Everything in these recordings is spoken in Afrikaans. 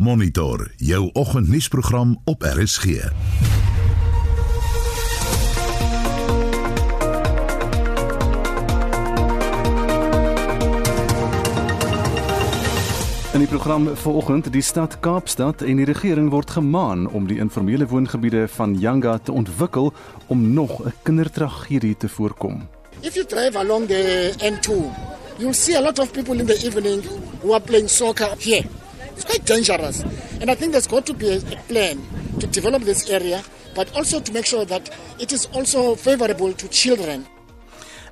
Monitor jou oggendnuusprogram op RSG. In die program vanoggend die stad Kaapstad en die regering word gemaan om die informele woongebiede van Yanga te ontwikkel om nog 'n kindertragedie te voorkom. If you drive along the N2, you'll see a lot of people in the evening who are playing soccer here. It's quite dangerous. And I think there's got to be a plan to develop this area, but also to make sure that it is also favorable to children.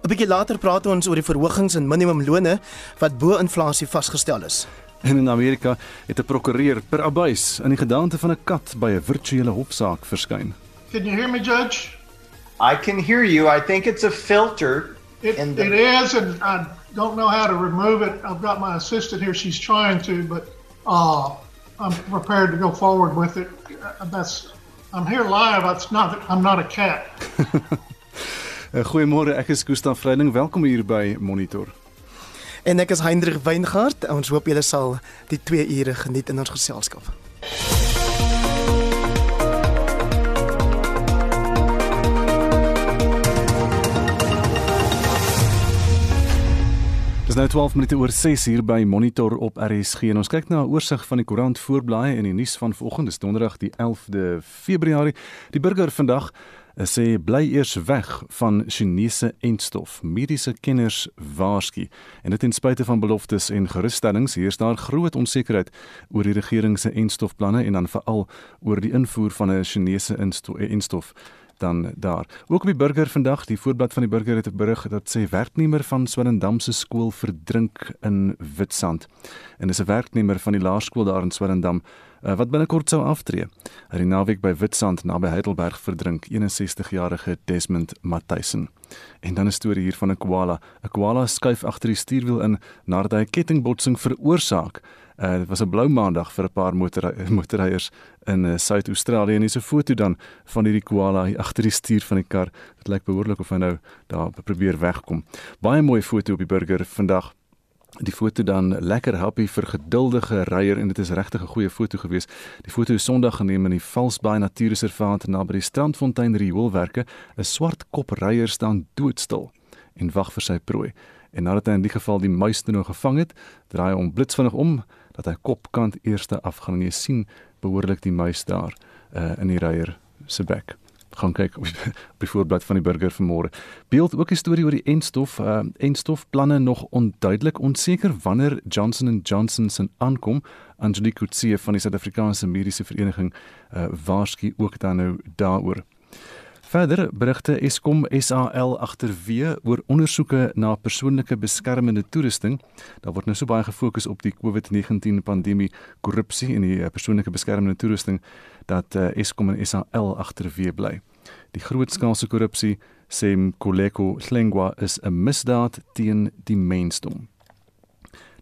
'n Bietjie later praat ons oor die verhogings in minimumlone wat bo inflasie vasgestel is. En in Amerika het 'n prokureur per abuis in die gedaante van 'n kat by 'n virtuele hofsaak verskyn. Can you hear me, Judge? I can hear you. I think it's a filter. It, the- it is, and I don't know how to remove it. I've got my assistant here; she's trying to, but uh, I'm prepared to go forward with it. Uh, That's I'm here live. It's not. I'm not a cat. Uh, Goeiemôre, ek is Gustaf Vreiding. Welkom hier by Monitor. En ek is Hendrik Weingart. Ons hoop julle sal die 2 ure geniet in ons geselskap. Nou 12 minute oor 6 hier by Monitor op RSG en ons kyk na 'n oorsig van die koerant voorblaaie en die nuus van vanoggend, dis donderdag die 11de Februarie. Die burger vandag eh, sê bly eers weg van Chinese entstof. Mediese kenners waarsku en dit ten spyte van beloftes en gerusstellings, hier is daar groot onsekerheid oor die regering se entstofplanne en dan veral oor die invoer van 'n Chinese insto- eh, entstof dan daar. Ook op die burger vandag, die voorblad van die burger het 'n berig dat sê werknemer van Swellendam se skool verdrink in Witstrand. En dis 'n werknemer van die laerskool daar in Swellendam uh, wat binnekort sou aftree. Hy het naweek by Witstrand naby Heidelberg verdrink, 61-jarige Desmond Matthisen. En dan 'n storie hier van 'n koala. 'n Koala skuif agter die stuurwiel in nadat hy 'n kettingbotsing veroorsaak. Uh, dit was 'n blou maandag vir 'n paar motorry motorryers in uh, Suid-Australië en hier's 'n foto dan van hierdie koala hier agter die stuur van die kar. Dit lyk behoorlik of hy nou daar probeer wegkom. Baie mooi foto op die burger vandag. Die foto dan lekker happy vir geduldige ryer en dit is regtig 'n goeie foto gewees. Die foto is Sondag geneem in die Valsbaai Natuurreservaat naby die Strandfontein rioolwerke. 'n Swart kop ryer staan doodstil en wag vir sy prooi. En nadat hy in die geval die muis toe nou gevang het, draai hy hom blitsvinnig om dat hy kopkant eerste afgaan en jy sien behoorlik die muis daar uh, in die ryer se bek gaan kyk op die, op die voorblad van die burger vanmôre. Beeld ook 'n storie oor die enstof, uh enstofplanne nog onduidelik, onseker wanneer Johnson & Johnson se aankom. Angelique Kutsie van die Suid-Afrikaanse Mediese Vereniging uh waarsku ook dan nou daaroor. Verder berigte Eskom SAL agterweë oor ondersoeke na persoonlike beskermende toerusting. Daar word nou so baie gefokus op die COVID-19 pandemie, korrupsie en die eh, persoonlike beskermende toerusting dat uh, Eskom en SAL agterweë bly. Die grootskaalse korrupsie sê Mkoleko Hlengwa is 'n misdaad teen die mensdom.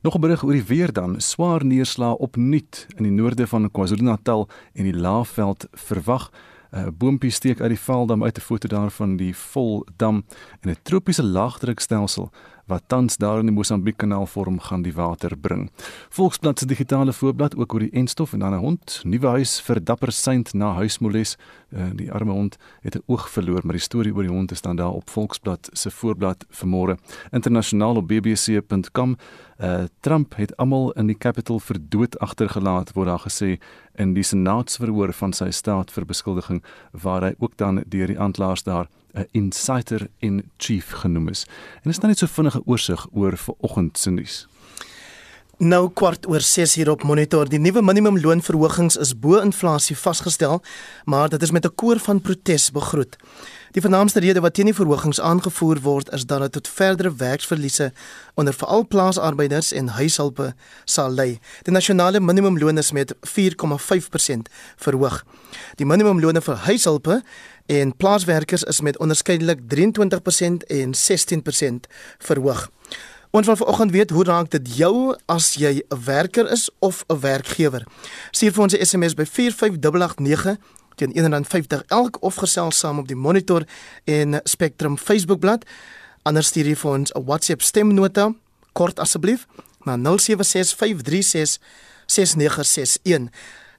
Nog 'n berig oor die weer dan. Swaar neerslae opnuut in die noorde van KwaZulu-Natal en die Laagveld verwag. 'n Boompie steek uit die Valdam uit 'n foto daarvan die Voldam en 'n tropiese laagdrukstelsel wat tans daar in die Mosambiek-kanaal vorm gaan die water bring. Volksblad se digitale voorblad ook oor die enstof en dan 'n hond, nuwe huis vir dapper seint na huismoles. Uh, die arme hond het 'n oog verloor, maar die storie oor die hond is dan daar op Volksblad se voorblad vanmôre. Internasionaal op bbc.com. Uh, Trump het almal in die Capitol vir dood agtergelaat word daar gesê in die senaatsverhoor van sy staat vir beskuldiging waar hy ook dan deur die aanklaers daar 'n insider in chief genoem is. En is dan net so vinnige oorsig oor vanoggend se nuus. Nou kwart oor 6 hier op monitor. Die nuwe minimumloonverhogings is bo inflasie vasgestel, maar dit is met 'n koor van protes begroet. Die vernaamste rede wat teen die verhogings aangevoer word is dat dit tot verdere werksverliese onder veral plaasarbeiders en huishulpe sal lei. Die nasionale minimumloon is met 4,5% verhoog. Die minimumlone vir huishulpe en plaaswerkers is met onderskeidelik 23% en 16% verhoog. Ons wil vanoggend weet hoe raak dit jou as jy 'n werker is of 'n werkgewer. Stuur vir ons 'n SMS by 45889 teen R1.50 elk of gesels saam op die Monitor en Spectrum Facebookblad. Anders stuur jy vir ons 'n WhatsApp stemnota kort asseblief na 076536 6961.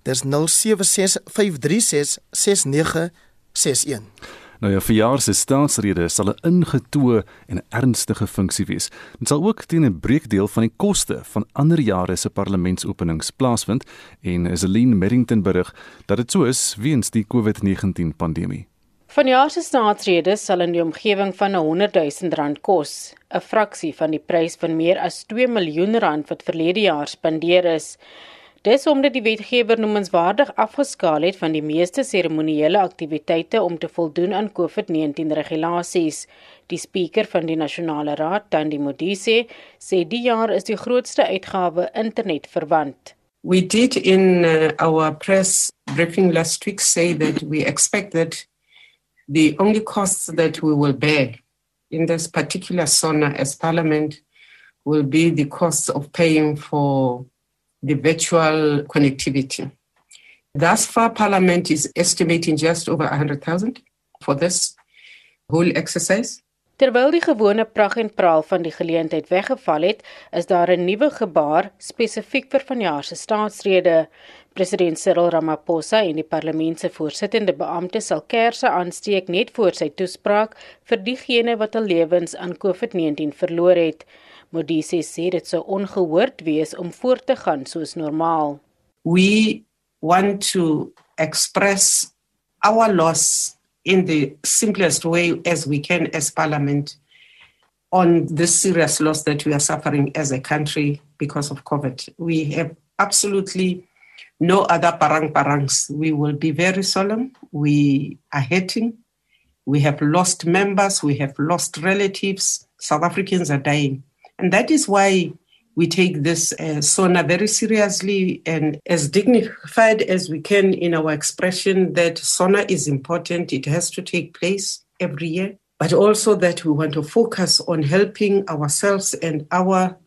Dis 0765366961. Nou ja, verjaar se staatsrede sal 'n ingetoe en ernstige funksie wees. Dit sal ook teen 'n breekdeel van die koste van ander jare se parlementsopenings plaasvind en Celine Merrington berig dat dit so is weens die COVID-19 pandemie. Vanjaar se staatsrede sal in die omgewing van 'n 100 000 rand kos, 'n fraksie van die prys van meer as 2 miljoen rand wat verlede jaar spandeer is. Dis omdat die wetgewer noemenswaardig afgeskaal het van die meeste seremonieele aktiwiteite om te voldoen aan COVID-19 regulasies. Die spreker van die Nasionale Raad, Tandi Modise, sê die jaar is die grootste uitgawe internet verwant. We did in uh, our press briefing last week say that we expect that the only costs that we will bear in this particular SONA as Parliament will be the costs of paying for the virtual connectivity. Thus far, Parliament is estimating just over 100,000 for this whole exercise. Terwyl die gewone prag en praal van die geleentheid weggeval het, is daar 'n nuwe gebaar spesifiek vir vanjaar se staatsrede. President Cyril Ramaphosa en die parlement se voorsittende beampte sal kersse aansteek net voor sy toespraak vir diegene wat hul lewens aan COVID-19 verloor het. Modise sê dit sou ongehoord wees om voort te gaan soos normaal. We want to express our loss in the simplest way as we can as parliament on this serious loss that we are suffering as a country because of COVID. We have absolutely no other parang parangs. We will be very solemn. We are hurting. We have lost members. We have lost relatives. South Africans are dying. And that is why we take this uh, SONA very seriously and as dignified as we can in our expression that SONA is important, it has to take place every year, but also that we want to focus on helping ourselves and our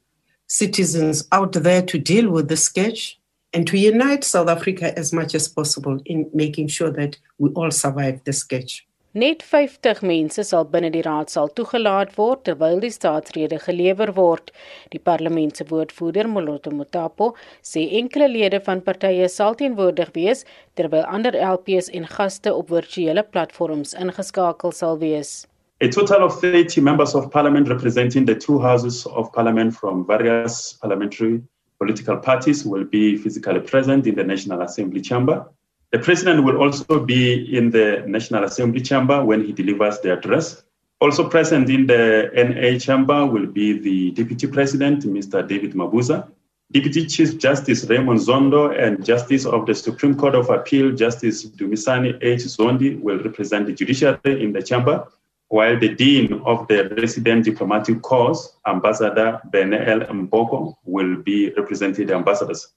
citizens out there to deal with the sketch and to unite South Africa as much as possible in making sure that we all survive the sketch. Net 50 mense sal binne die raadsaal toegelaat word terwyl die staatsrede gelewer word. Die parlement se woordvoerder, Moloto Mutapo, sê enkele lede van partye sal teenwoordig wees terwyl ander LPs en gaste op virtuele platforms ingeskakel sal wees. A total of 30 members of parliament representing the two houses of parliament from various parliamentary political parties will be physically present in the National Assembly chamber. The president will also be in the National Assembly chamber when he delivers the address. Also present in the NA chamber will be the Deputy President, Mr. David Mabuza, Deputy Chief Justice Raymond Zondo, and Justice of the Supreme Court of Appeal, Justice Dumisani H. Zondi, will represent the judiciary in the chamber, while the Dean of the Resident Diplomatic Corps, Ambassador Benel Mboko, will be representing the ambassadors.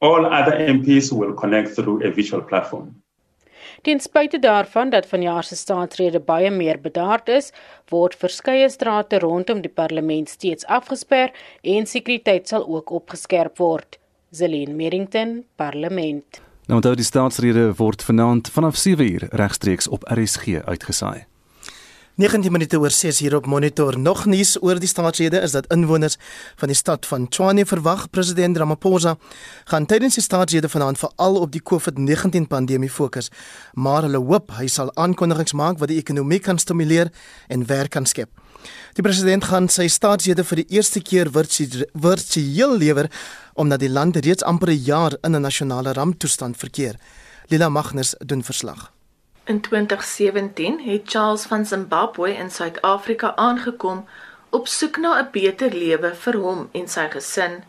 All other MPs will connect through a visual platform. Ten spyte daarvan dat vanjaar se staatsrede baie meer bedaard is, word verskeie strate rondom die parlement steeds afgesper en sekuriteit sal ook opgeskerp word. Zelin Merrington, Parlement. Nou onthou die staatsrede word vanaand vanaf 7uur regstreeks op RSG uitgesaai. 19 minute oor 6 hier op monitor. Nog nuus oor die staatsrede is dat inwoners van die stad van Tshwane verwag president Ramaphosa gaan tydens die staatsrede vanaand veral op die COVID-19 pandemie fokus, maar hulle hoop hy sal aankondigings maak wat die ekonomie kan stimuleer en werk kan skep. Die president gaan sy staatsrede vir die eerste keer virtueel lewer omdat die land reeds amper 'n jaar in 'n nasionale ramptoestand verkeer. Lila Magnus doen verslag. In 2017 het Charles van Zimbabwe in Suid-Afrika aangekom op soek na 'n beter lewe vir hom en sy gesin.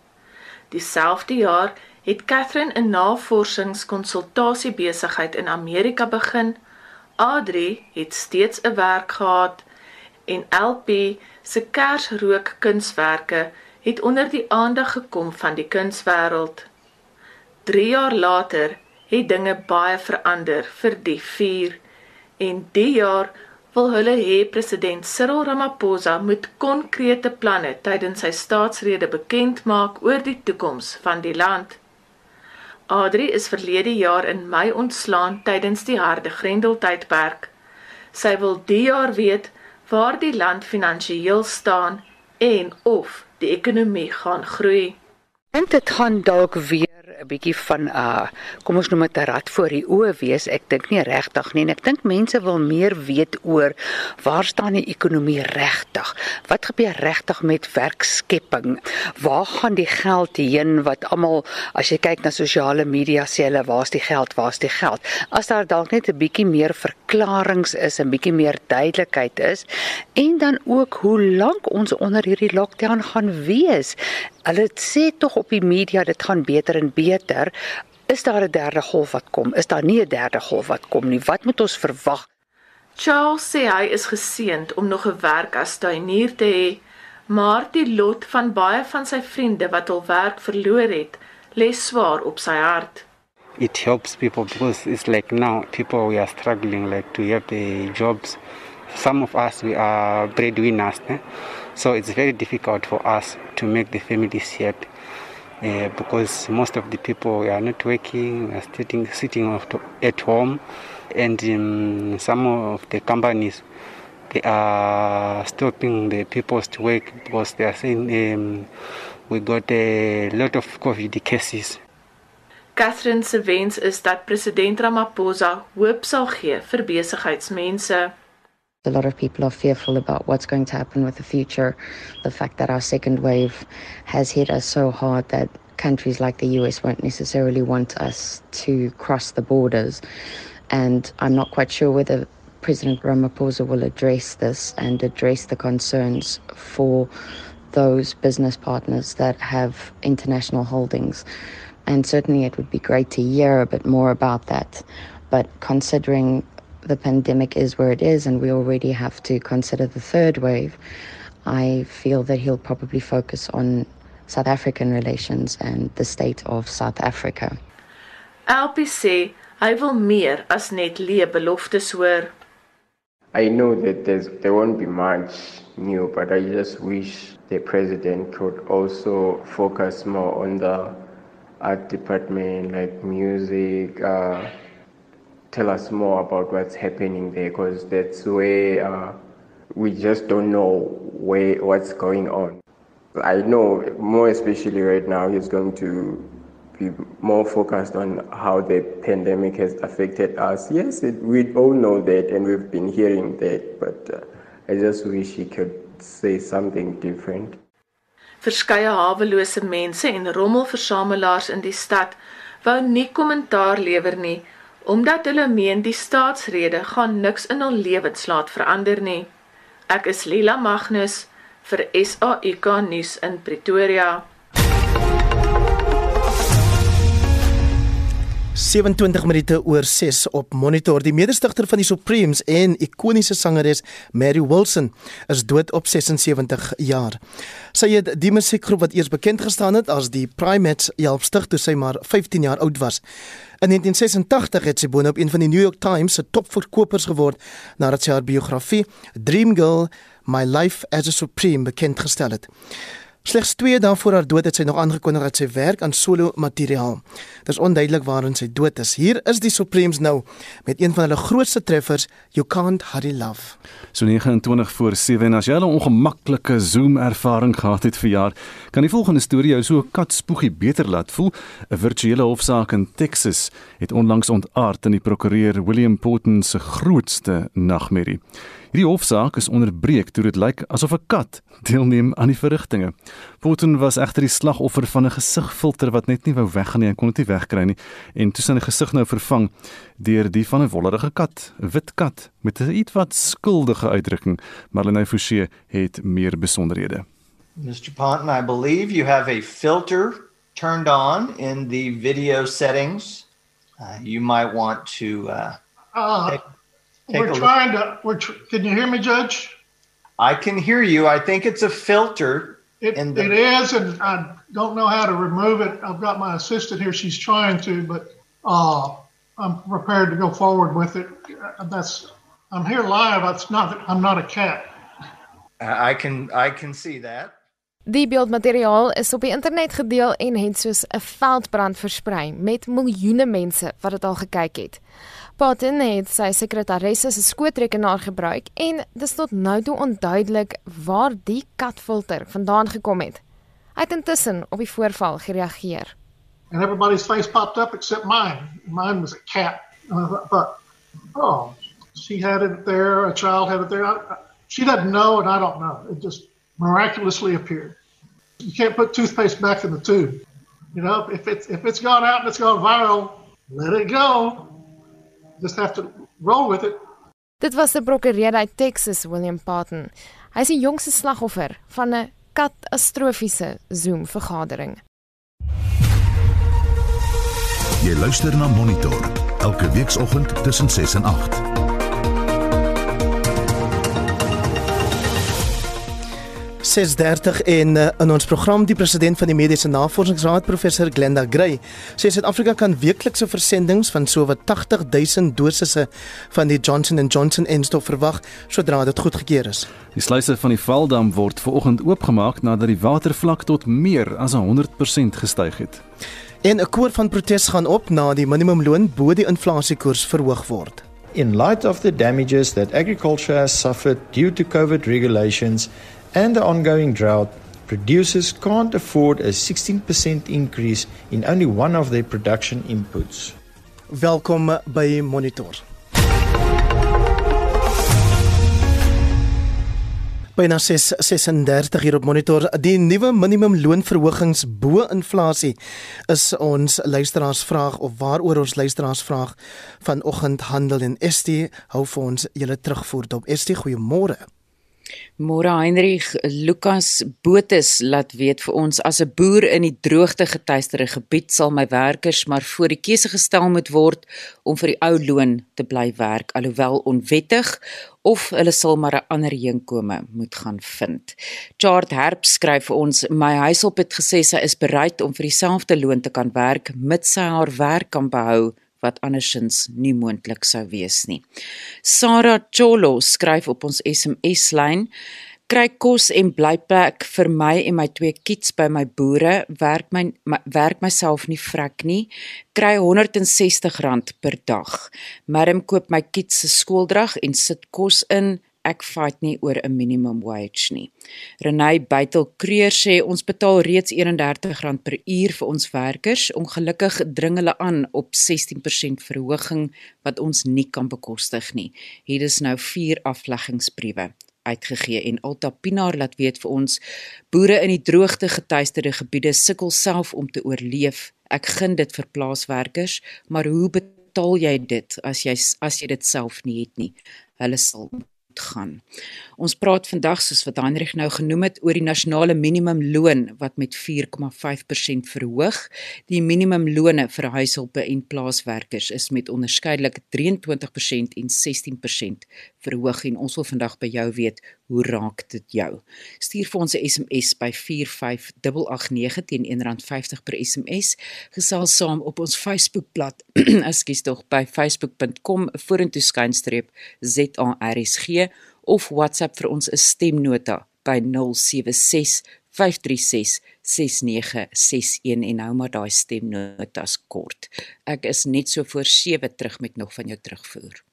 Dieselfde jaar het Catherine 'n navorsingskonsultasie besigheid in Amerika begin. Adri het steeds 'n werk gehad en LP se kersrook kunswerke het onder die aandag gekom van die kunswêreld. 3 jaar later het dinge baie verander vir die vier en die jaar wil hulle hê president Cyril Ramaphosa moet konkrete planne tydens sy staatsrede bekend maak oor die toekoms van die land. Adri is verlede jaar in Mei ontslaan tydens die harde Grendeltydperk. Sy wil die jaar weet waar die land finansiëel staan en of die ekonomie gaan groei. En dit gaan dalk weer bietjie van 'n uh, kom ons noem dit 'n rat voor die oë wees. Ek dink nie regtig nie en ek dink mense wil meer weet oor waar staan die ekonomie regtig? Wat gebeur regtig met werkskepping? Waar gaan die geld heen wat almal as jy kyk na sosiale media sê hulle waar's die geld? Waar's die geld? As daar dalk net 'n bietjie meer verklaringe is, 'n bietjie meer duidelikheid is en dan ook hoe lank ons onder hierdie lockdown gaan wees. Hulle sê tog op die media dit gaan beter en beter. Is daar 'n derde golf wat kom? Is daar nie 'n derde golf wat kom nie? Wat moet ons verwag? Charles sê hy is geseënd om nog 'n werk as tuinier te hê, maar die lot van baie van sy vriende wat hul werk verloor het, lê swaar op sy hart. It helps people because it's like now people we are struggling like to have the jobs. Some of us we are breadwinners, eh? so it's very difficult for us to make the families set uh, because most of the people are not working, We are sitting sitting at home. and um, some of the companies they are stopping the people's to work because they are saying um, we got a lot of COVID cases. Catherine se wens is dat president Ramaphosa hoop sal gee vir besigheidsmense. A lot of people are fearful about what's going to happen with the future. The fact that our second wave has hit us so hard that countries like the US won't necessarily want us to cross the borders. And I'm not quite sure whether President Ramaphosa will address this and address the concerns for those business partners that have international holdings. And certainly it would be great to hear a bit more about that. But considering the pandemic is where it is and we already have to consider the third wave, I feel that he'll probably focus on South African relations and the state of South Africa. LPC Hy wil meer as net leë beloftes hoor. I know that there's, there won't be much new, but I just wish the president could also focus more on the art department, like music, uh, tell us more about what's happening there, because that's where uh, we just don't know where what's going on. I know more especially right now he's going to be more focused on how the pandemic has affected us. Yes, it, we all know that and we've been hearing that, but uh, I just wish he could say something different. Verskeie hawelose mense en rommelversamelaars in die stad wou nie kommentaar lewer nie omdat hulle meen die staatsrede gaan niks in hul lewens laat verander nie. Ek is Lila Magnus vir SAK nuus in Pretoria. 27 minute oor 6 op monitor. Die mede-stigter van die Supremes en ikoniese sangeres Mary Wilson is dood op 76 jaar. Sy het die musiekgroep wat eers bekend gestaan het as die Primates help stig toe sy maar 15 jaar oud was. In 1986 het sy boonop een van die New York Times se topverkopers geword nadat sy haar biografie Dream Girl: My Life as a Supreme bekend gestel het. Slegs 2 dae voor haar dood het sy nog aangekondig dat sy werk aan solo materiaal. Dit is onduidelik waarin sy dood is. Hier is die Supremes nou met een van hulle grootste treffers, You Can't Hurry Love. So 29 voor 7 en as jy 'n ongemaklike Zoom ervaring gehad het vir jaar, kan die volgende storie jou so katspoegie beter laat voel. 'n Virtuele hofsaak in Texas het onlangs ontaard in die prokureur William Porton se grootste nagmerrie. Hierdie hofsaak is onderbreek toe dit lyk asof 'n kat deelneem aan die verrigtinge. Putin was egter die slagoffer van 'n gesigfilter wat net nie wou weggaan nie en kon dit nie wegkry nie en toe sy gesig nou vervang deur die van 'n wollerige kat, 'n wit kat met 'n ietwat skuldige uitdrukking. Marlene Forsie het meer besonderhede. Mr. Ponton, I believe you have a filter turned on in the video settings. Uh, you might want to uh, uh Take we're trying to. We're. Tr- can you hear me, Judge? I can hear you. I think it's a filter. It, the- it is, and I don't know how to remove it. I've got my assistant here. She's trying to, but uh, I'm prepared to go forward with it. That's. I'm here live. It's not. I'm not a cat. I can. I can see that. Die beeldmateriaal is op die internet gedeel en het soos 'n veldbrand versprei met miljoene mense wat dit al gekyk het. Patten het sy sekretaris se skootrekenaar gebruik en dis tot nou toe onduidelik waar die katfilter vandaan gekom het. Hy het intussen op die voorval gereageer. and everybody's face popped up except mine. Mine was a cat. And I thought, oh, she had it there, a child had it there. I, she doesn't know, and I don't know. It just miraculously appeared. You can't put toothpaste back in the tube. You know, if it's if it's gone out and it's gone viral, let it go. Just have to roll with it. Dit was 'n prokureur uit Texas, William Patton. Hy is die jongste slagoffer van 'n katastrofiese Zoom vergadering. Jy luister na Monitor elke weekoggend tussen 6 en 8. 6:30 en uh, in ons program die president van die Mediese Navorsingsraad professor Glenda Gray sê Suid-Afrika kan weeklikse versendings van sowat 80 000 dosisse van die Johnson & Johnson enstof verwag sodra dit goedgekeur is. Die sluise van die Valdam word vanoggend oopgemaak nadat die watervlak tot meer as 100% gestyg het. En 'n koor van protes gaan op na die minimumloon bo die inflasiekoers verhoog word. In light of the damages that agriculture has suffered due to COVID regulations and the ongoing drought, producers can't afford a 16% increase in only one of their production inputs. Welkom by Monitor. Byna 6:36 hier op monitor. Die nuwe minimumloonverhogings bo inflasie is ons luisteraarsvraag of waaroor ons luisteraarsvraag vanoggend handel en ST hou vir ons julle terugvoer op ST goeiemôre. Môre Heinrich Lukas Botus laat weet vir ons as 'n boer in die droogte getuisterde gebied sal my werkers maar voor die keuse gestel moet word om vir die ou loon te bly werk alhoewel onwettig of hulle sal maar 'n ander heenkome moet gaan vind. Chart Herb skryf vir ons my huishulp het gesê sy is bereid om vir dieselfde loon te kan werk mits sy haar werk kan behou wat andersins nie moontlik sou wees nie. Sarah Cholo skryf op ons SMS-lyn: Kry kos en blyplek vir my en my twee kids by my boere, werk my, my werk myself nie vrek nie, kry R160 per dag. Madam koop my kids se skooldrag en sit kos in ek fight nie oor 'n minimum wage nie. Renay Bytel Kreur sê ons betaal reeds R31 per uur vir ons werkers. Ongelukkig dring hulle aan op 16% verhoging wat ons nie kan bekostig nie. Hier is nou 4 afleggingsbriewe uitgegee en Alta Pinaar laat weet vir ons boere in die droogte getuisterde gebiede sukkel self om te oorleef. Ek gun dit vir plaaswerkers, maar hoe betaal jy dit as jy as jy dit self nie het nie? Hulle sal gaan. Ons praat vandag soos wat Heinrich nou genoem het oor die nasionale minimumloon wat met 4,5% verhoog. Die minimumlone vir huishulpe en plaaswerkers is met onderskeidelik 23% en 16% verhoog en ons wil vandag by jou weet hoe raak dit jou? Stuur vir ons 'n SMS by 45889 teen R1.50 per SMS. Gesels saam op ons Facebookblad. Ekskuus tog by facebook.com vorentoe skynstreep ZARSG of WhatsApp vir ons 'n stemnota by 076 536 6961 en hou maar daai stemnotas kort. Ek is net so voor 7 terug met nog van jou terugvoer.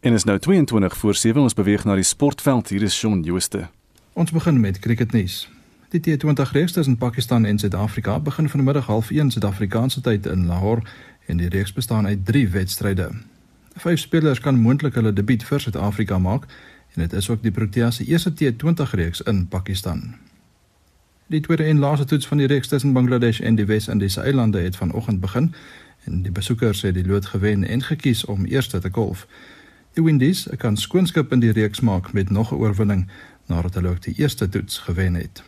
En is nou 22 voor 7 ons beweeg na die sportveld hier is Shaun Jooste. Ons begin met cricketnuus. Die T20 reeks tussen Pakistan en Suid-Afrika begin vanmiddag 0.30 Suid-Afrikaanse tyd in Lahore en die reeks bestaan uit 3 wedstryde. Vyf spelers kan moontlik hulle debuut vir Suid-Afrika maak en dit is ook die Proteas se eerste T20 reeks in Pakistan. Die tweede en laaste toets van die reeks tussen Bangladesh en die Wes-Indiese eilande het vanoggend begin en die besoekers het die lood gewen en gekies om eerste te golf. Die Windies kan skoonskip in die reeks maak met nog 'n oorwinning nadat hulle ook die eerste toets gewen het.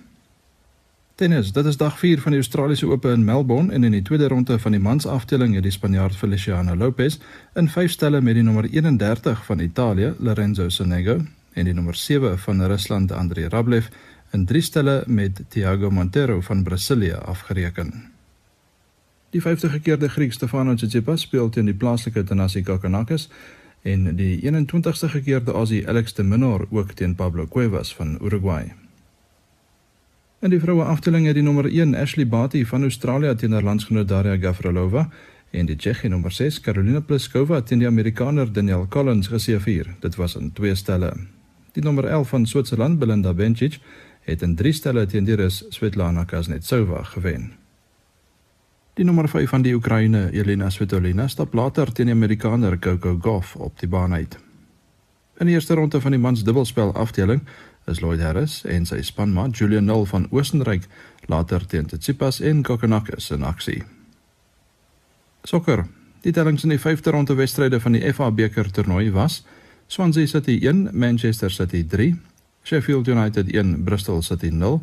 Tennis, dit is dag 4 van die Australiese Ope in Melbourne en in die tweede ronde van die mansafdeling het die Spanjaard Feliciano Lopez in 5 stelle met die nommer 31 van Italië, Lorenzo Sonego, en die nommer 7 van Rusland, Andrei Rublev, in 3 stelle met Thiago Monteiro van Brasilië afgereken. Die 50-gekeerde Griek Stefanos Tsitsipas speel teen die plaaslike Thanasi Kokkinakis en die 21ste gekeerde Aussie Alex de Minaur ook teen Pablo Cuevas van Uruguay. In die vroue afdeling het die nommer 1 Ashley Barty van Australië teen haar landsgenoot Daria Gavrilova en die Tsjechiese nommer 6 Karolina Pliskova teen die Amerikaner Danielle Collins geseëvier. Dit was in twee stelle. Die nommer 11 van Switserland Belinda Bencic het in drie stelle teen die Rus Svetlana Kuznetsova gewen. Die nommer 5 van die Oekraïne, Elena Svitolina, stap later teen die Amerikaner Coco Gauff op die baan uit. In die eerste ronde van die mans dubbelspel afdeling is Lloyd Harris en sy spanmaat Julian Null van Oostenryk later teen Tsitsipas en Kokkinakis in aksie. Sokker. Die tellings in die 5de ronde wedstryde van die FA beker toernooi was: Swansea City 1, Manchester City 3, Sheffield United 1, Bristol City 0,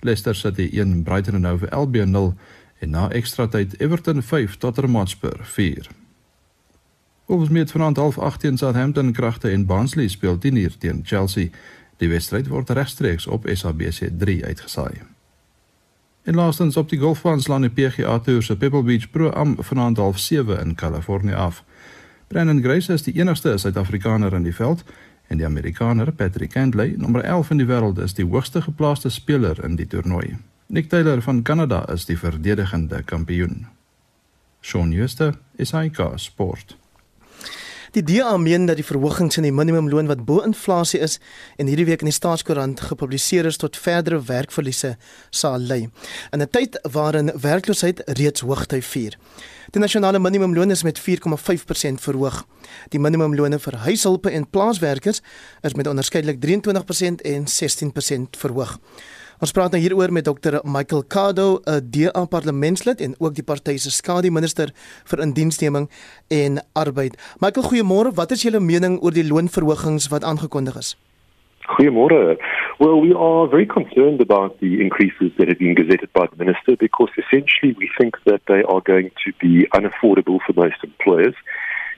Leicester City 1, Brighton and Hove Albion 0 en na ekstra tyd Everton 5 Tottenham Hotspur 4. Wolves met vanaand half 8 teen Southampton kragte en Barnsley speel 10 uur teen Chelsea. Die wedstryd word regstreeks op SABC 3 uitgesaai. En laastens op die golfbaan slaan die PGA Tour se Pebble Beach Pro Am vanaand half 7 in Kalifornië af. Brennan Grace is die enigste Suid-Afrikaner in die veld en die Amerikaner Patrick Cantlay, nommer 11 in die wêreld, is die hoogste geplaaste speler in die toernooi. Nick Taylor van Kanada is die verdedigende kampioen. Shaun Schuster is IK Sport. Die DA meen dat die verhogings in die minimumloon wat bo inflasie is en hierdie week in die staatskoerant gepubliseer is tot verdere werkverliese sal lei. In 'n tyd waarin werkloosheid reeds hoogty vier. Die nasionale minimumloon is met 4,5% verhoog. Die minimumlone vir huishulpe en plaaswerkers is met onderskeidelik 23% en 16% verhoog. Ons praat nou hieroor met Dr Michael Kado, 'n DA parlementslid en ook die party se skademinister vir indiensneming en arbeid. Michael, goeiemôre. Wat is julle mening oor die loonverhogings wat aangekondig is? Goeiemôre. Well, we are very concerned about the increases that have been gazetted by the minister because essentially we think that they are going to be unaffordable for most employers,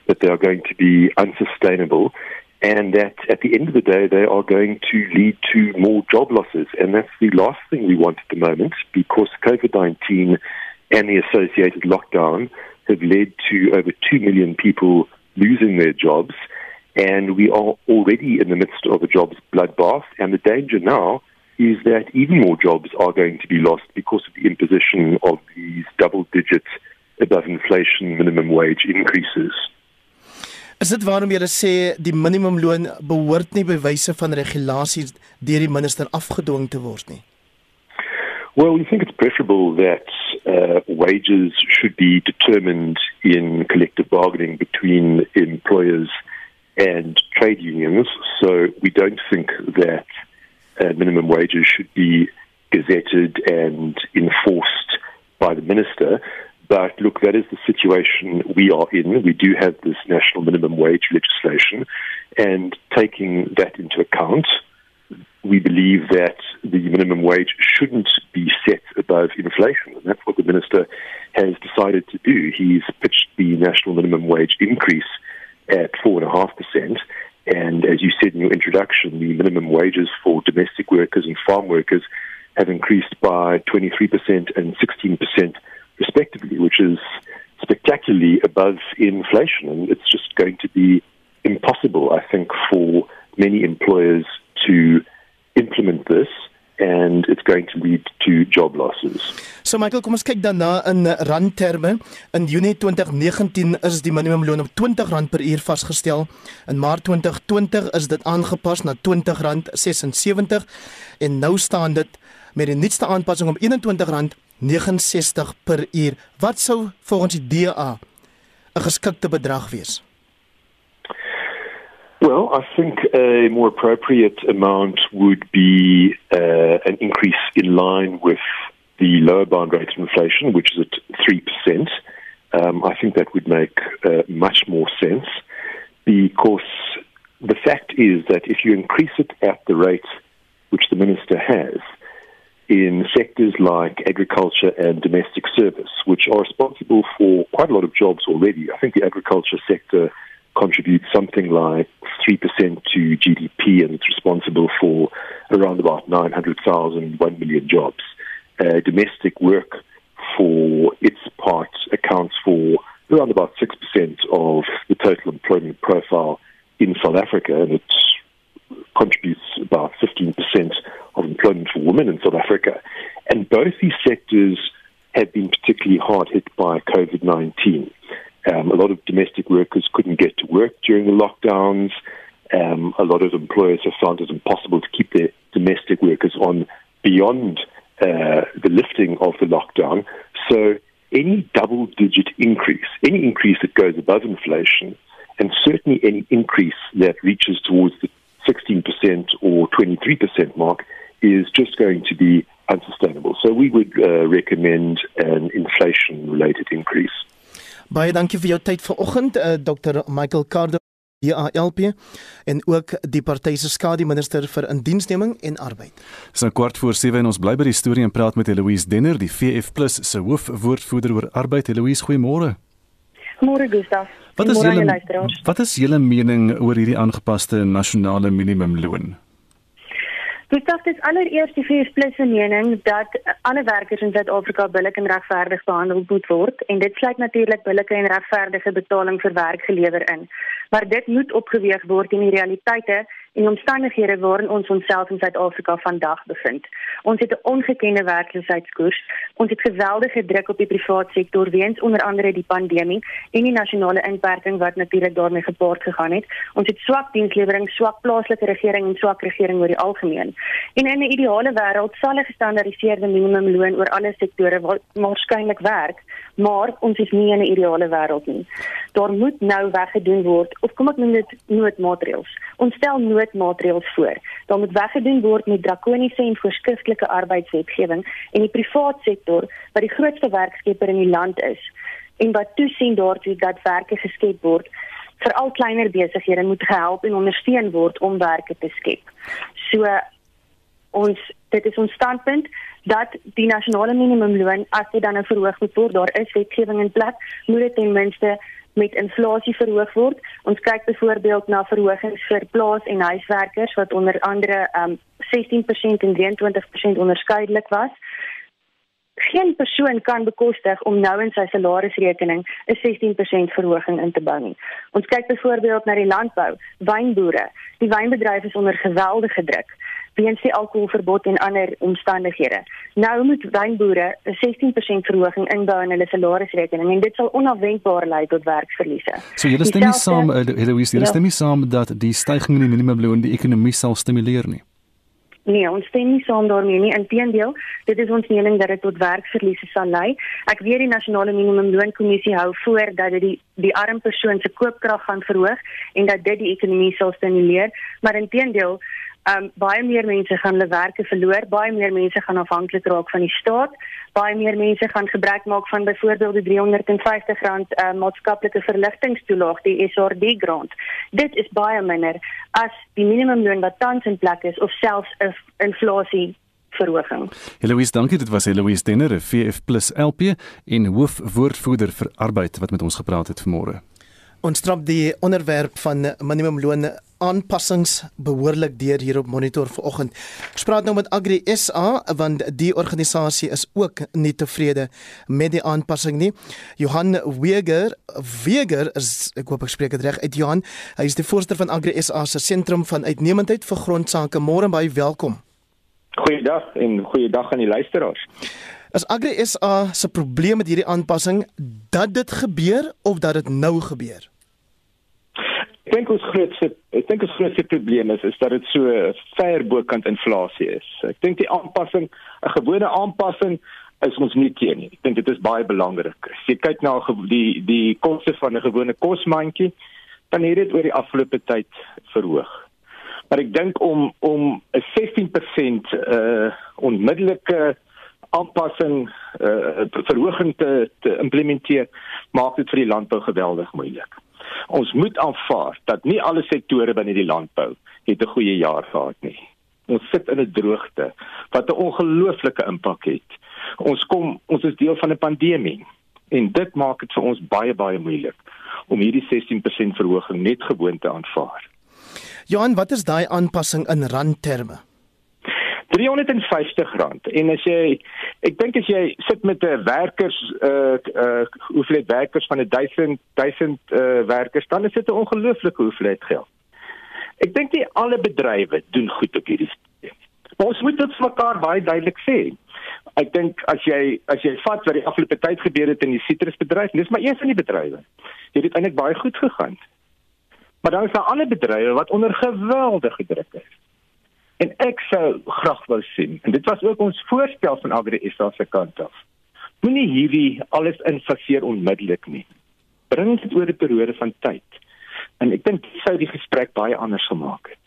that they are going to be unsustainable, and that at the end of the day they are going to lead to more job losses. And that's the last thing we want at the moment because COVID-19 and the associated lockdown have led to over 2 million people losing their jobs. And we are already in the midst of a jobs bloodbath. And the danger now is that even more jobs are going to be lost because of the imposition of these double digit above inflation minimum wage increases. Is dit waarom jy sê die minimumloon behoort nie by wyse van regulasies deur die minister afgedwing te word nie? Well, we think it's preferable that uh, wages should be determined in collective bargaining between employers and trade unions. So we don't think that uh, minimum wages should be gazetted and enforced by the minister. But look, that is the situation we are in. We do have this national minimum wage legislation, and taking that into account, we believe that the minimum wage shouldn't be set above inflation. And that's what the minister has decided to do. He's pitched the national minimum wage increase at 4.5%. And as you said in your introduction, the minimum wages for domestic workers and farm workers have increased by 23% and 16% respectively, which is spectacularly above inflation. And it's just going to be impossible, I think, for many employers to implement this. and it's going to lead to job losses. So Michael, kom ons kyk dan na in randterme. In Junie 2019 is die minimumloon op R20 per uur vasgestel. In Maart 2020 is dit aangepas na R20.76 en nou staan dit met die nuutste aanpassing om R21 69 per uur. Wat sou volgens die DA 'n geskikte bedrag wees? Well, I think a more appropriate amount would be uh, an increase in line with the lower bond rate of inflation, which is at 3%. Um, I think that would make uh, much more sense because the fact is that if you increase it at the rate which the minister has, in sectors like agriculture and domestic service, which are responsible for quite a lot of jobs already. I think the agriculture sector contributes something like 3% to GDP and it's responsible for around about 900,000, 1 million jobs. Uh, domestic work for its part accounts for around about 6% of the total employment profile in South Africa and it contributes about 15% of employment for women in South Africa. And both these sectors have been particularly hard hit by COVID 19. Um, a lot of domestic workers couldn't get to work during the lockdowns. Um, a lot of employers have found it impossible to keep their domestic workers on beyond uh, the lifting of the lockdown. So any double digit increase, any increase that goes above inflation, and certainly any increase that reaches towards the 16% or 23% mark is just going to be unsustainable. So we would uh, recommend an inflation related increase. Baie dankie vir jou tyd vanoggend, uh, Dr. Michael Cardo, DALP en ook die party se skademinister vir indiensneming en arbeid. Dis nou kwart voor 7 en ons bly by die storie en praat met Eloise Denner, die VF+ se hoofwoordvoerder oor arbeid. Eloise, goeiemôre. Môre Gustaf. Wat is julle Wat is julle mening oor hierdie aangepaste nasionale minimumloon? Dis tog dis allereerst die VS Plus se mening dat alle werkers in Suid-Afrika billik en regverdig behandel moet word en dit sluit natuurlik billike en regverdige betaling vir werk gelewer in. Maar dit moet opgeweeg word in die realiteite en omstandighede waarin ons onsself in Suid-Afrika vandag bevind. Ons het 'n ongekende werkloosheidskoers. Ons het geweldige druk op die private sektor weens onder andere die pandemie en die nasionale inperking wat natuurlik daarmee gepaard gegaan het. Ons het swak dienslewering, swak plaaslike regering en swak regering oor die algemeen. En in 'n ideale wêreld sal 'n gestandaardiseerde minimumloon oor alle sektore waarskynlik werk, maar ons is nie in 'n ideale wêreld nie. Daar moet nou weggedoen word of kom ek noem dit noodmaatreëls. Ons stel noodmaatreëls voor. Daar moet weggedoen word met drakoniese en voorskriftelike arbeidswetgewing en die private sektor wat die grootste werkskepper in die land is en wat toesien daartoe dat werke geskep word vir al kleiner besighede moet gehelp en ondersteun word om werke te skep. So ons dit is ons standpunt dat die nasionale minimumloon as dit dan nou verhoog moet word, daar is wetgewing in plek, moet dit ten minste met inflasie verhoog word. Ons kyk byvoorbeeld na verhogings vir plaas- en huiswerkers wat onder andere um 16% en 23% onderskeidelik was. Geen persoon kan bekostig om nou in sy salarisrekening 'n 16% verhoging in te bou nie. Ons kyk byvoorbeeld na die landbou, wynboere. Die wynbedryf is onder geweldige druk weens die alkoholverbod en ander omstandighede. Nou moet wynboere 'n 16% verhoging inbou in hulle salarisrekening en dit sal onafwendbaar lei tot werkverliese. So julle stem nie saam, Heloise, julle ja. stem nie saam dat die stygings in die minimumloon die ekonomie sal stimuleer nie. Nee, ons stem nie saam daarmee nie. Inteendeel, dit is ons mening dat dit tot werkverliese sal lei. Ek weet die nasionale minimumloonkommissie hou voor dat dit die die arm persoon se koopkrag gaan verhoog en dat dit die ekonomie sal stimuleer, maar inteendeel um, baie meer mense gaan hulle werke verloor, baie meer mense gaan afhanklik raak van die staat, baie meer mense gaan gebruik maak van byvoorbeeld die R350 uh, maatskaplike verligtingstoelaag, die SRD grant. Dit is baie minder as die minimumloon wat tans in plek is of selfs 'n inflasie verhoging. Eloise, dankie. Dit was Eloise Denner, VF+ LP en hoofwoordvoerder vir arbeid wat met ons gepraat het vanmôre. Ons trap die onderwerp van minimumloon aanpassings behoorlik deur hier op monitor vanoggend. Ek praat nou met Agri SA want die organisasie is ook nie tevrede met die aanpassing nie. Johan Weger, Weger is ek hoop ek spreek dit reg uit Johan. Hy is die voorsteur van Agri SA se sentrum van uitnemendheid vir grondsake. Môre baie welkom. Goeiedag en goeiedag aan die luisteraars. As Agri SA se probleem met hierdie aanpassing dat dit gebeur of dat dit nou gebeur? Dink ons grootste ek dink ons grootste probleem is is dat dit so ver bokant inflasie is. Ek dink die aanpassing, 'n gewone aanpassing is ons nie teen nie. Ek dink dit is baie belangrik. As jy kyk na die die koste van 'n gewone kosmandjie, dan het dit oor die afgelope tyd verhoog. Maar ek dink om om 'n 16% uh onmiddellike aanpassing uh verhoging te te implementeer, maak dit vir die landbou geweldig moeilik. Ons moet aanvaar dat nie alle sektore binne die landbou het 'n goeie jaar gehad nie. Ons sit in 'n droogte wat 'n ongelooflike impak het. Ons kom ons is deel van 'n pandemie en dit maak dit vir ons baie baie moeilik om hierdie 16% verhoging net gewoon te aanvaar. Johan, wat is daai aanpassing in randterme? R350 en as jy ek dink as jy sit met 'n werkers uh uh hoeveel werkers van 'n 1000 1000 uh werkers dan is dit 'n ongelooflike hoeveelheid geld. Ek dink nie alle bedrywe doen goed op hierdie stadium. Ons moet dit vir mekaar baie duidelik sê. Ek dink as jy as jy vat wat die afgelope tyd gebeur het in die sitrusbedryf, dis maar een van die bedrywe. Dit het eintlik baie goed gegaan. Maar dan is daar ander bedrywe wat onder geweldige druk is. En ek sou graag wou sien en dit was ook ons voorstel van Agri SA se kant af Moenie hierdie alles infaseer onmiddellik nie. Bring dit oor 'n periode van tyd. En ek dink dit sou die gesprek baie anders gemaak het.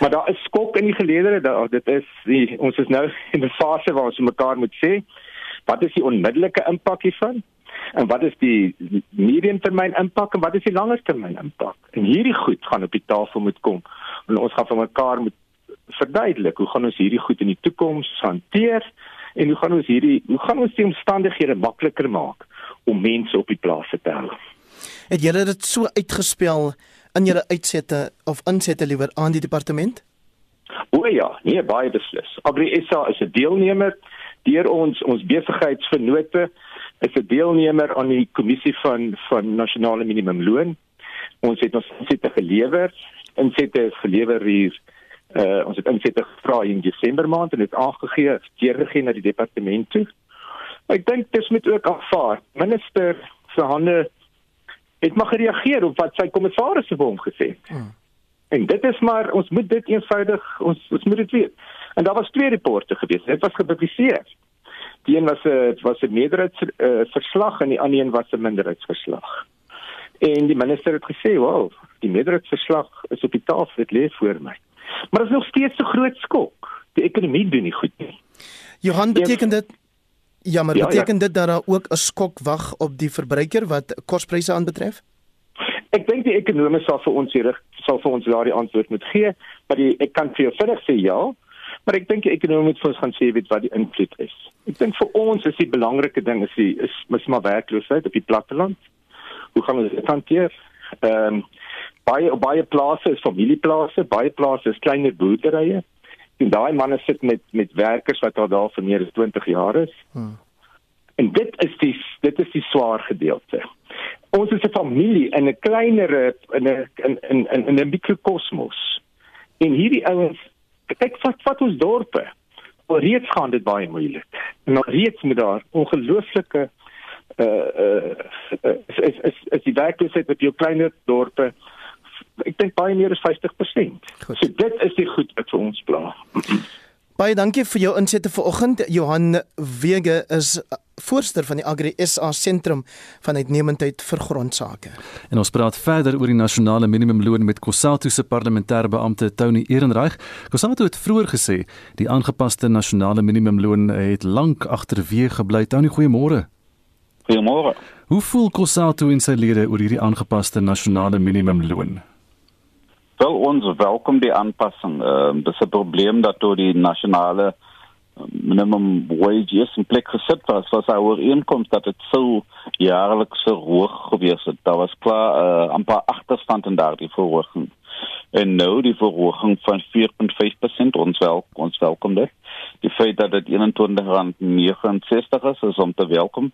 Maar daar is skok in die geleedere daar. Dit is die, ons is nou in 'n fase waar ons mekaar moet sê wat is die onmiddellike impak hiervan? En wat is die mediumtermyn impak en wat is die langertermyn impak? En hierdie goed gaan op die tafel moet kom. En ons gaan van mekaar moet verduidelik hoe gaan ons hierdie goed in die toekoms hanteer en hoe gaan ons hierdie hoe gaan ons die omstandighede makliker maak om mense op die plase te hou. Het julle dit so uitgespel in julle uitsette of insette liewer aan die departement? O ja, nee, baie beslis. Agri SA is 'n deelnemer deur ons ons besigheidsvennote is 'n deelnemer aan die kommissie van van nasionale minimumloon. Ons het ons insette gelewer. Insette gelewer hier uh ons het insette gevra in Desember maand en dit aangegee, deurgegee na die departement toe. Ek dink dis moet ook aanvaar. Minister se hande het maar gereageer op wat sy kommissaris vir hom gesê het. Hmm. En dit is maar ons moet dit eenvoudig ons ons moet dit weet. En daar was twee rapporte gewees. Dit was gepubliseer. Die een was 'n was 'n meerderheidsverslag uh, en die ander een was 'n minderheidsverslag. En die minister het gesê, "Wel, die meerderheidsverslag is op die tafel, dit lê voor my." Maar dit is nog steeds 'n groot skok. Die ekonomie doen nie goed nie. Johan beteken dit Ja, maar ja, beteken ja. dit dat daar ook 'n skok wag op die verbruiker wat kospryse aanbetref? Ek dink die ekonome sal vir ons hier sal vir ons daardie antwoord moet gee, maar die, ek kan vir jou vinnig sê ja, maar ek dink die ekonome moet vir ons gaan sê weet wat die invloed is. Ek dink vir ons is die belangrike ding is die is mis maar werkloosheid op die platteland. Hoe gaan ons dit hanteer? Ehm um, baie baie plase is familieplase, baie plase is kleiner boerderye en daai manne sit met met werkers wat al daar vir meer as 20 jaar is. Hmm. En dit is die dit is die swaar gedeelte. Ons is 'n familie in 'n kleiner in 'n in in in 'n mikrokosmos. En hierdie ouens kyk wat wat ons dorpe. Al reeds gaan dit baie moeilik. En al reeds met daar ongelooflike uh uh is is is, is die werkloosheid op jou kleiner dorpe ek dink baie meer as 50%. Goed. So dit is die goed wat vir ons pla. Baie dankie vir jou insette vanoggend. Johan Wege is voorsteur van die Agri SA sentrum van uitnemendheid vir grondsake. En ons praat verder oor die nasionale minimumloon met Kusatu se parlementêre beampte Tony Ehrenreich. Kusatu het vroeër gesê die aangepaste nasionale minimumloon het lank agterweë gebly. Tony, goeiemôre. Goeiemôre. Hoe voel Kusatu en sy lede oor hierdie aangepaste nasionale minimumloon? Wel ons welkom die aanpassing. Ehm uh, dis 'n probleem dat tot die nasionale ehm, minimum wage is in plek gesit was was our inkomste dat dit so jaarliks so hoog gewees het. Daar was klaar uh, eh, 'n paar agterstand in daardie verhoging. En nou die verhoging van 4.5% ons wel ons welkom dit. Die feit dat dit 21.69 is is om te welkom.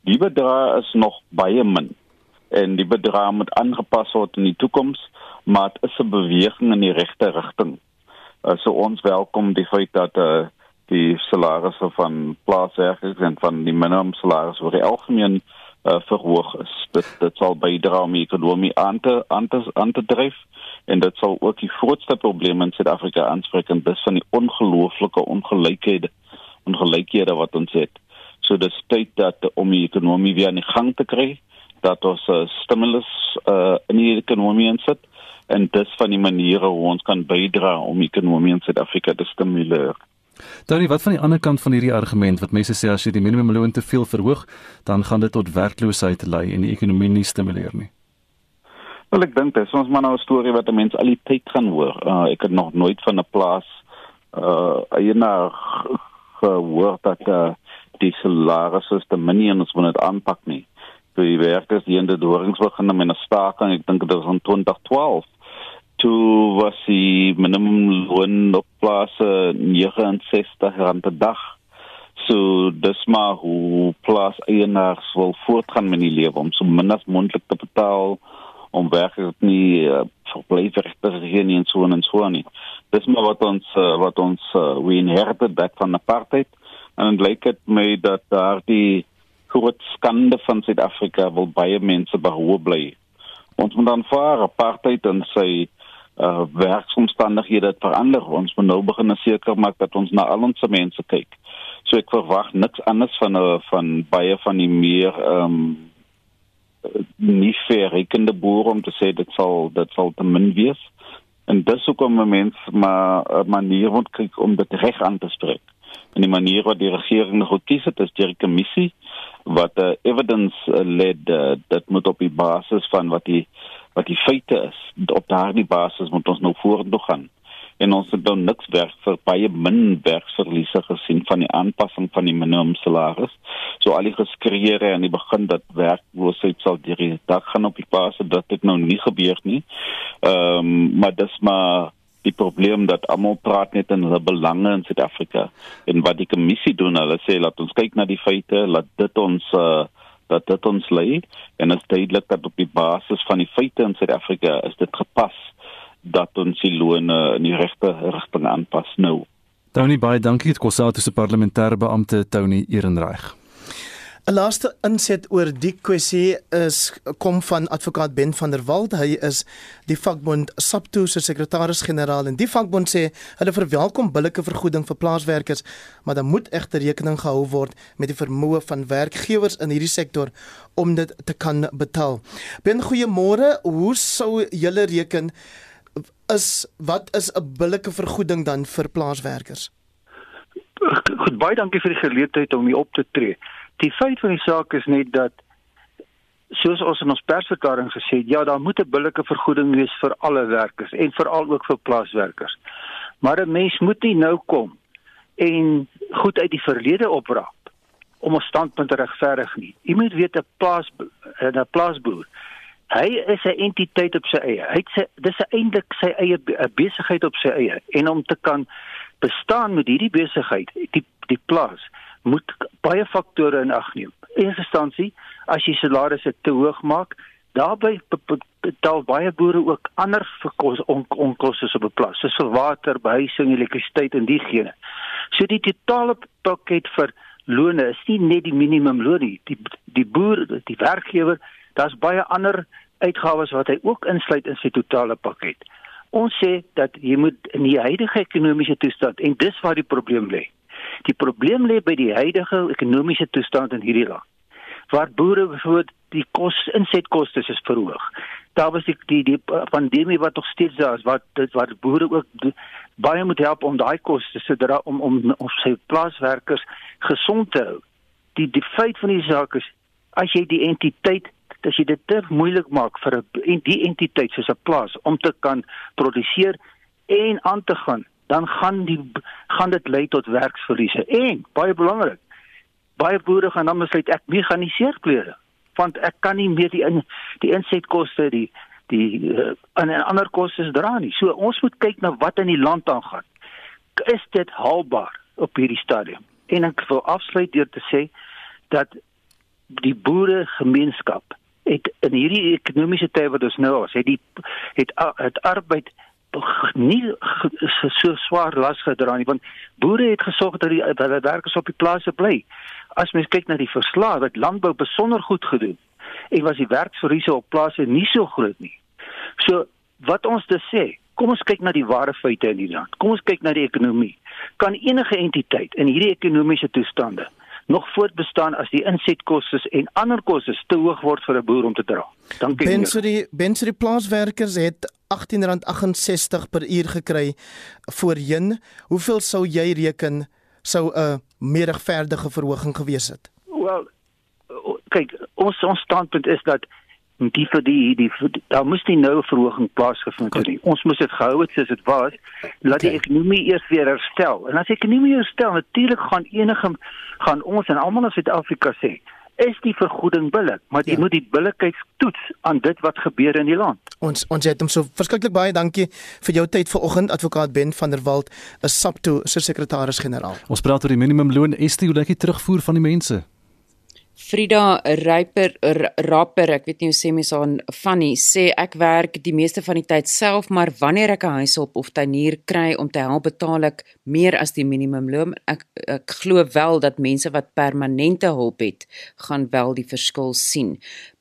Die bedrag is nog baie min en die bedrag moet aangepas word in die toekoms maar dit is 'n beweging in die regte rigting. Uh, so ons welkom die feit dat uh, die salarisse van plaaswerkers en van die minimum salarisse vir die algemeen uh, verhoog is. Dit dit sal bydra om die ekonomie aan te aan te aan te dryf en dit sal ook die grootste probleem in Suid-Afrika aanspreek en dis van die ongelooflike ongelykhede ongelykhede wat ons het. So dis tyd dat om die ekonomie weer aan die gang te kry dat ons uh, stimulus uh, in die ekonomie insit en dis van die maniere hoe ons kan bydra om ekonomie in Suid-Afrika te stimuleer. Dan wat van die ander kant van hierdie argument wat mense sê as jy die minimumloon te veel verhoog, dan gaan dit tot werkloosheid lei en die ekonomie nie stimuleer nie. Wel ek dink dis ons maar nou 'n storie wat mense al die tyd gaan hoor. Uh, ek het nog nooit van 'n plaas uh eienaar gehoor dat uh, die salarisse te min en ons moet dit aanpak nie. Die werkers die in die dorings begin met 'n staking, ek dink dit was in 2012 toe was die minimum loon op plaas 69 rand per dag. So dis maar hoe plaas eienaars wil voortgaan met die lewe om so min as moontlik te betaal om werkers nie uh, verblyfregte hier nie en so en so nie. Dis maar wat ons uh, wat ons uh, we inherited back van apartheid en dit lyk dit my dat daar die groot skande van Suid-Afrika wil baie mense behou bly. Ons moet dan vir apartheid en sy uh werksomstandighede verander. Ons moet nou begin seker maak dat ons na al ons mense kyk. So ek verwag niks anders van 'n van baie van die meer ehm um, nie verrekende boere om te sê dit sal dit sal te min wees. En dis hoekom mense maar 'n manier moet kyk om dit reg aan te spreek. En die manier wat die regering gekies het is deur 'n kommissie wat 'n uh, evidence uh, led uh, dit moet op die basis van wat die wat die feite is. Op daardie basis moet ons nou vorentoe gaan en ons het dan niks werk vir baie min werksverliese gesien van die aanpassing van die minimum salaris. So al die geskreeure aan die begin dat werkloosheid sal deur die dag gaan op die paase dat dit nou nie gebeur nie. Ehm um, maar dis maar die probleem dat almal praat net in hulle belange in Suid-Afrika en wat die kommissie doen, hulle sê laat ons kyk na die feite, laat dit ons uh, dat dit ons lei en dit is duidelik dat op die basis van die feite in Suid-Afrika is dit gepas dat ons die lone in die regte rigting aanpas nou. Tony baie dankie dit Kossatu se parlementêre beampte Tony Ehrenreich. 'n Laaste inset oor die kwessie is kom van advokaat Ben van der Walt. Hy is die vakbond SAPTO se sekretaris-generaal en die vakbond sê hulle verwelkom billike vergoeding vir plaaswerkers, maar dan moet egter rekening gehou word met die vermoë van werkgewers in hierdie sektor om dit te kan betaal. Ben, goeiemôre. Hoe sou julle reken is wat is 'n billike vergoeding dan vir plaaswerkers? Goed, baie dankie vir die geleentheid om hier op te tree. Die feit van die saak is net dat soos ons in ons persverklaring gesê het, ja, daar moet 'n billike vergoeding wees vir alle werkers en veral ook vir plaaswerkers. Maar 'n mens moet nie nou kom en goed uit die verlede opraap om 'n standpunt te regverdig nie. Jy moet weet 'n plaas 'n plaasboer Hy is 'n entiteit op sy eie. Hy sê dis eintlik sy eie besigheid op sy eie en om te kan bestaan met hierdie besigheid, die die plaas moet baie faktore in ag neem. In eerste instansie, as jy salarisse te hoog maak, daarbey betaal baie boere ook ander verkos onkoste op 'n plaas, soos water, behuising, elektrisiteit en diegene. So die totale pakket vir lone is nie net die minimumloon nie. Die die boer, die werkgewer daar's baie ander uitgawes wat hy ook insluit in sy totale pakket. Ons sê dat jy moet in die huidige ekonomiese toestand en dis waar die probleem lê. Die probleem lê by die huidige ekonomiese toestand in hierdie land. Waar boere byvoorbeeld die kos insetkoste is verhoog. Daar was die die, die pandemie wat nog steeds daar is wat dit wat boere ook die, baie moet help om daai koste te dra om om om sy plaaswerkers gesond te hou. Die die feit van die saak is as jy die entiteit as jy dit te moeilik maak vir 'n die entiteit soos 'n plaas om te kan produseer en aan te gaan, dan gaan die gaan dit lei tot werksverliese en baie belangrik. Baie boere gaan dan besluit ek mekaniseer klere want ek kan nie meer die in die insetkoste die die uh, en ander kostes dra nie. So ons moet kyk na wat in die land aangaan. Is dit haalbaar op hierdie stadium? En ek wil afsluit deur te sê dat die boere gemeenskap het in hierdie ekonomiese tye wat ons nou is, het die het het arbeid nie so swaar las gedra nie want boere het gesorg dat die dat die werkers op die plase bly. As mens kyk na die verslae wat landbou besonder goed gedoen en was die werksverliese op plase nie so groot nie. So wat ons dus sê, kom ons kyk na die ware feite in die land. Kom ons kyk na die ekonomie. Kan enige entiteit in hierdie ekonomiese toestande nog voortbestaan as die insetkoste en ander kostes te hoog word vir 'n boer om te dra. Dankie. Bensuri Bensuri plaaswerkers het R18.68 per uur gekry voorheen. Hoeveel sou jy reken sou 'n meer regverdige verhoging gewees het? Wel, kyk, ons ons standpunt is dat die vir die die daar moes nie nou 'n verhoging plaasgevind het nie. Ons moes dit gehou het soos dit was. Laat die ekonomie eers weer herstel. En as die ekonomie herstel, natuurlik gaan enige gaan ons en almal in Suid-Afrika sê is die vergoeding billik, maar jy ja. moet die billikheid toets aan dit wat gebeur in die land. Ons ons het hom so verskriklik baie dankie vir jou tyd vanoggend advokaat Ben van der Walt, 'n SAPTO se sekretaris-generaal. Ons praat oor die minimumloon, is dit hoe lyk die terugvoer van die mense? Frida Ryper Rapper, ek weet nie hoe sê mens aan Fanny sê ek werk die meeste van die tyd self, maar wanneer ek 'n huishulp of tuinier kry om te help betaal ek meer as die minimumloon. Ek ek glo wel dat mense wat permanente hulp het, gaan wel die verskil sien.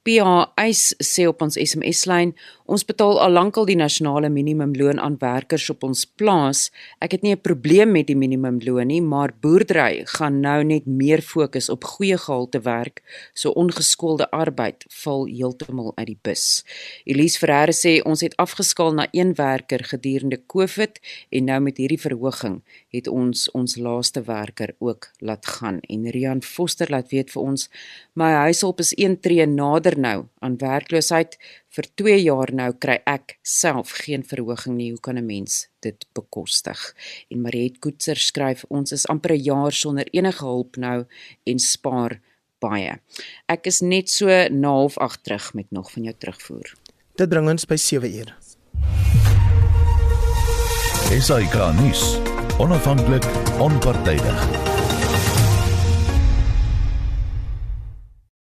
PA eis sê op ons SMS-lyn, ons betaal al lankal die nasionale minimumloon aan werkers op ons plaas. Ek het nie 'n probleem met die minimumloon nie, maar boerdery gaan nou net meer fokus op goeie gehalte werk, so ongeskoolde arbeid val heeltemal uit die bus. Elise Ferreira sê ons het afgeskaal na een werker gedurende COVID en nou met hierdie verhoging het ons ons laaste werker ook laat gaan. En Rian Foster laat weet vir ons my huishulp is een tree nader nou aan werkloosheid vir 2 jaar nou kry ek self geen verhoging nie. Hoe kan 'n mens dit bekostig? En Mariet Koetser skryf ons is amper 'n jaar sonder enige hulp nou en spaar baie. Ek is net so na half 8 terug met nog van jou terugvoer. Dit bring ons by 7 uur. SAK nuus. Onafhanklik, onpartydig.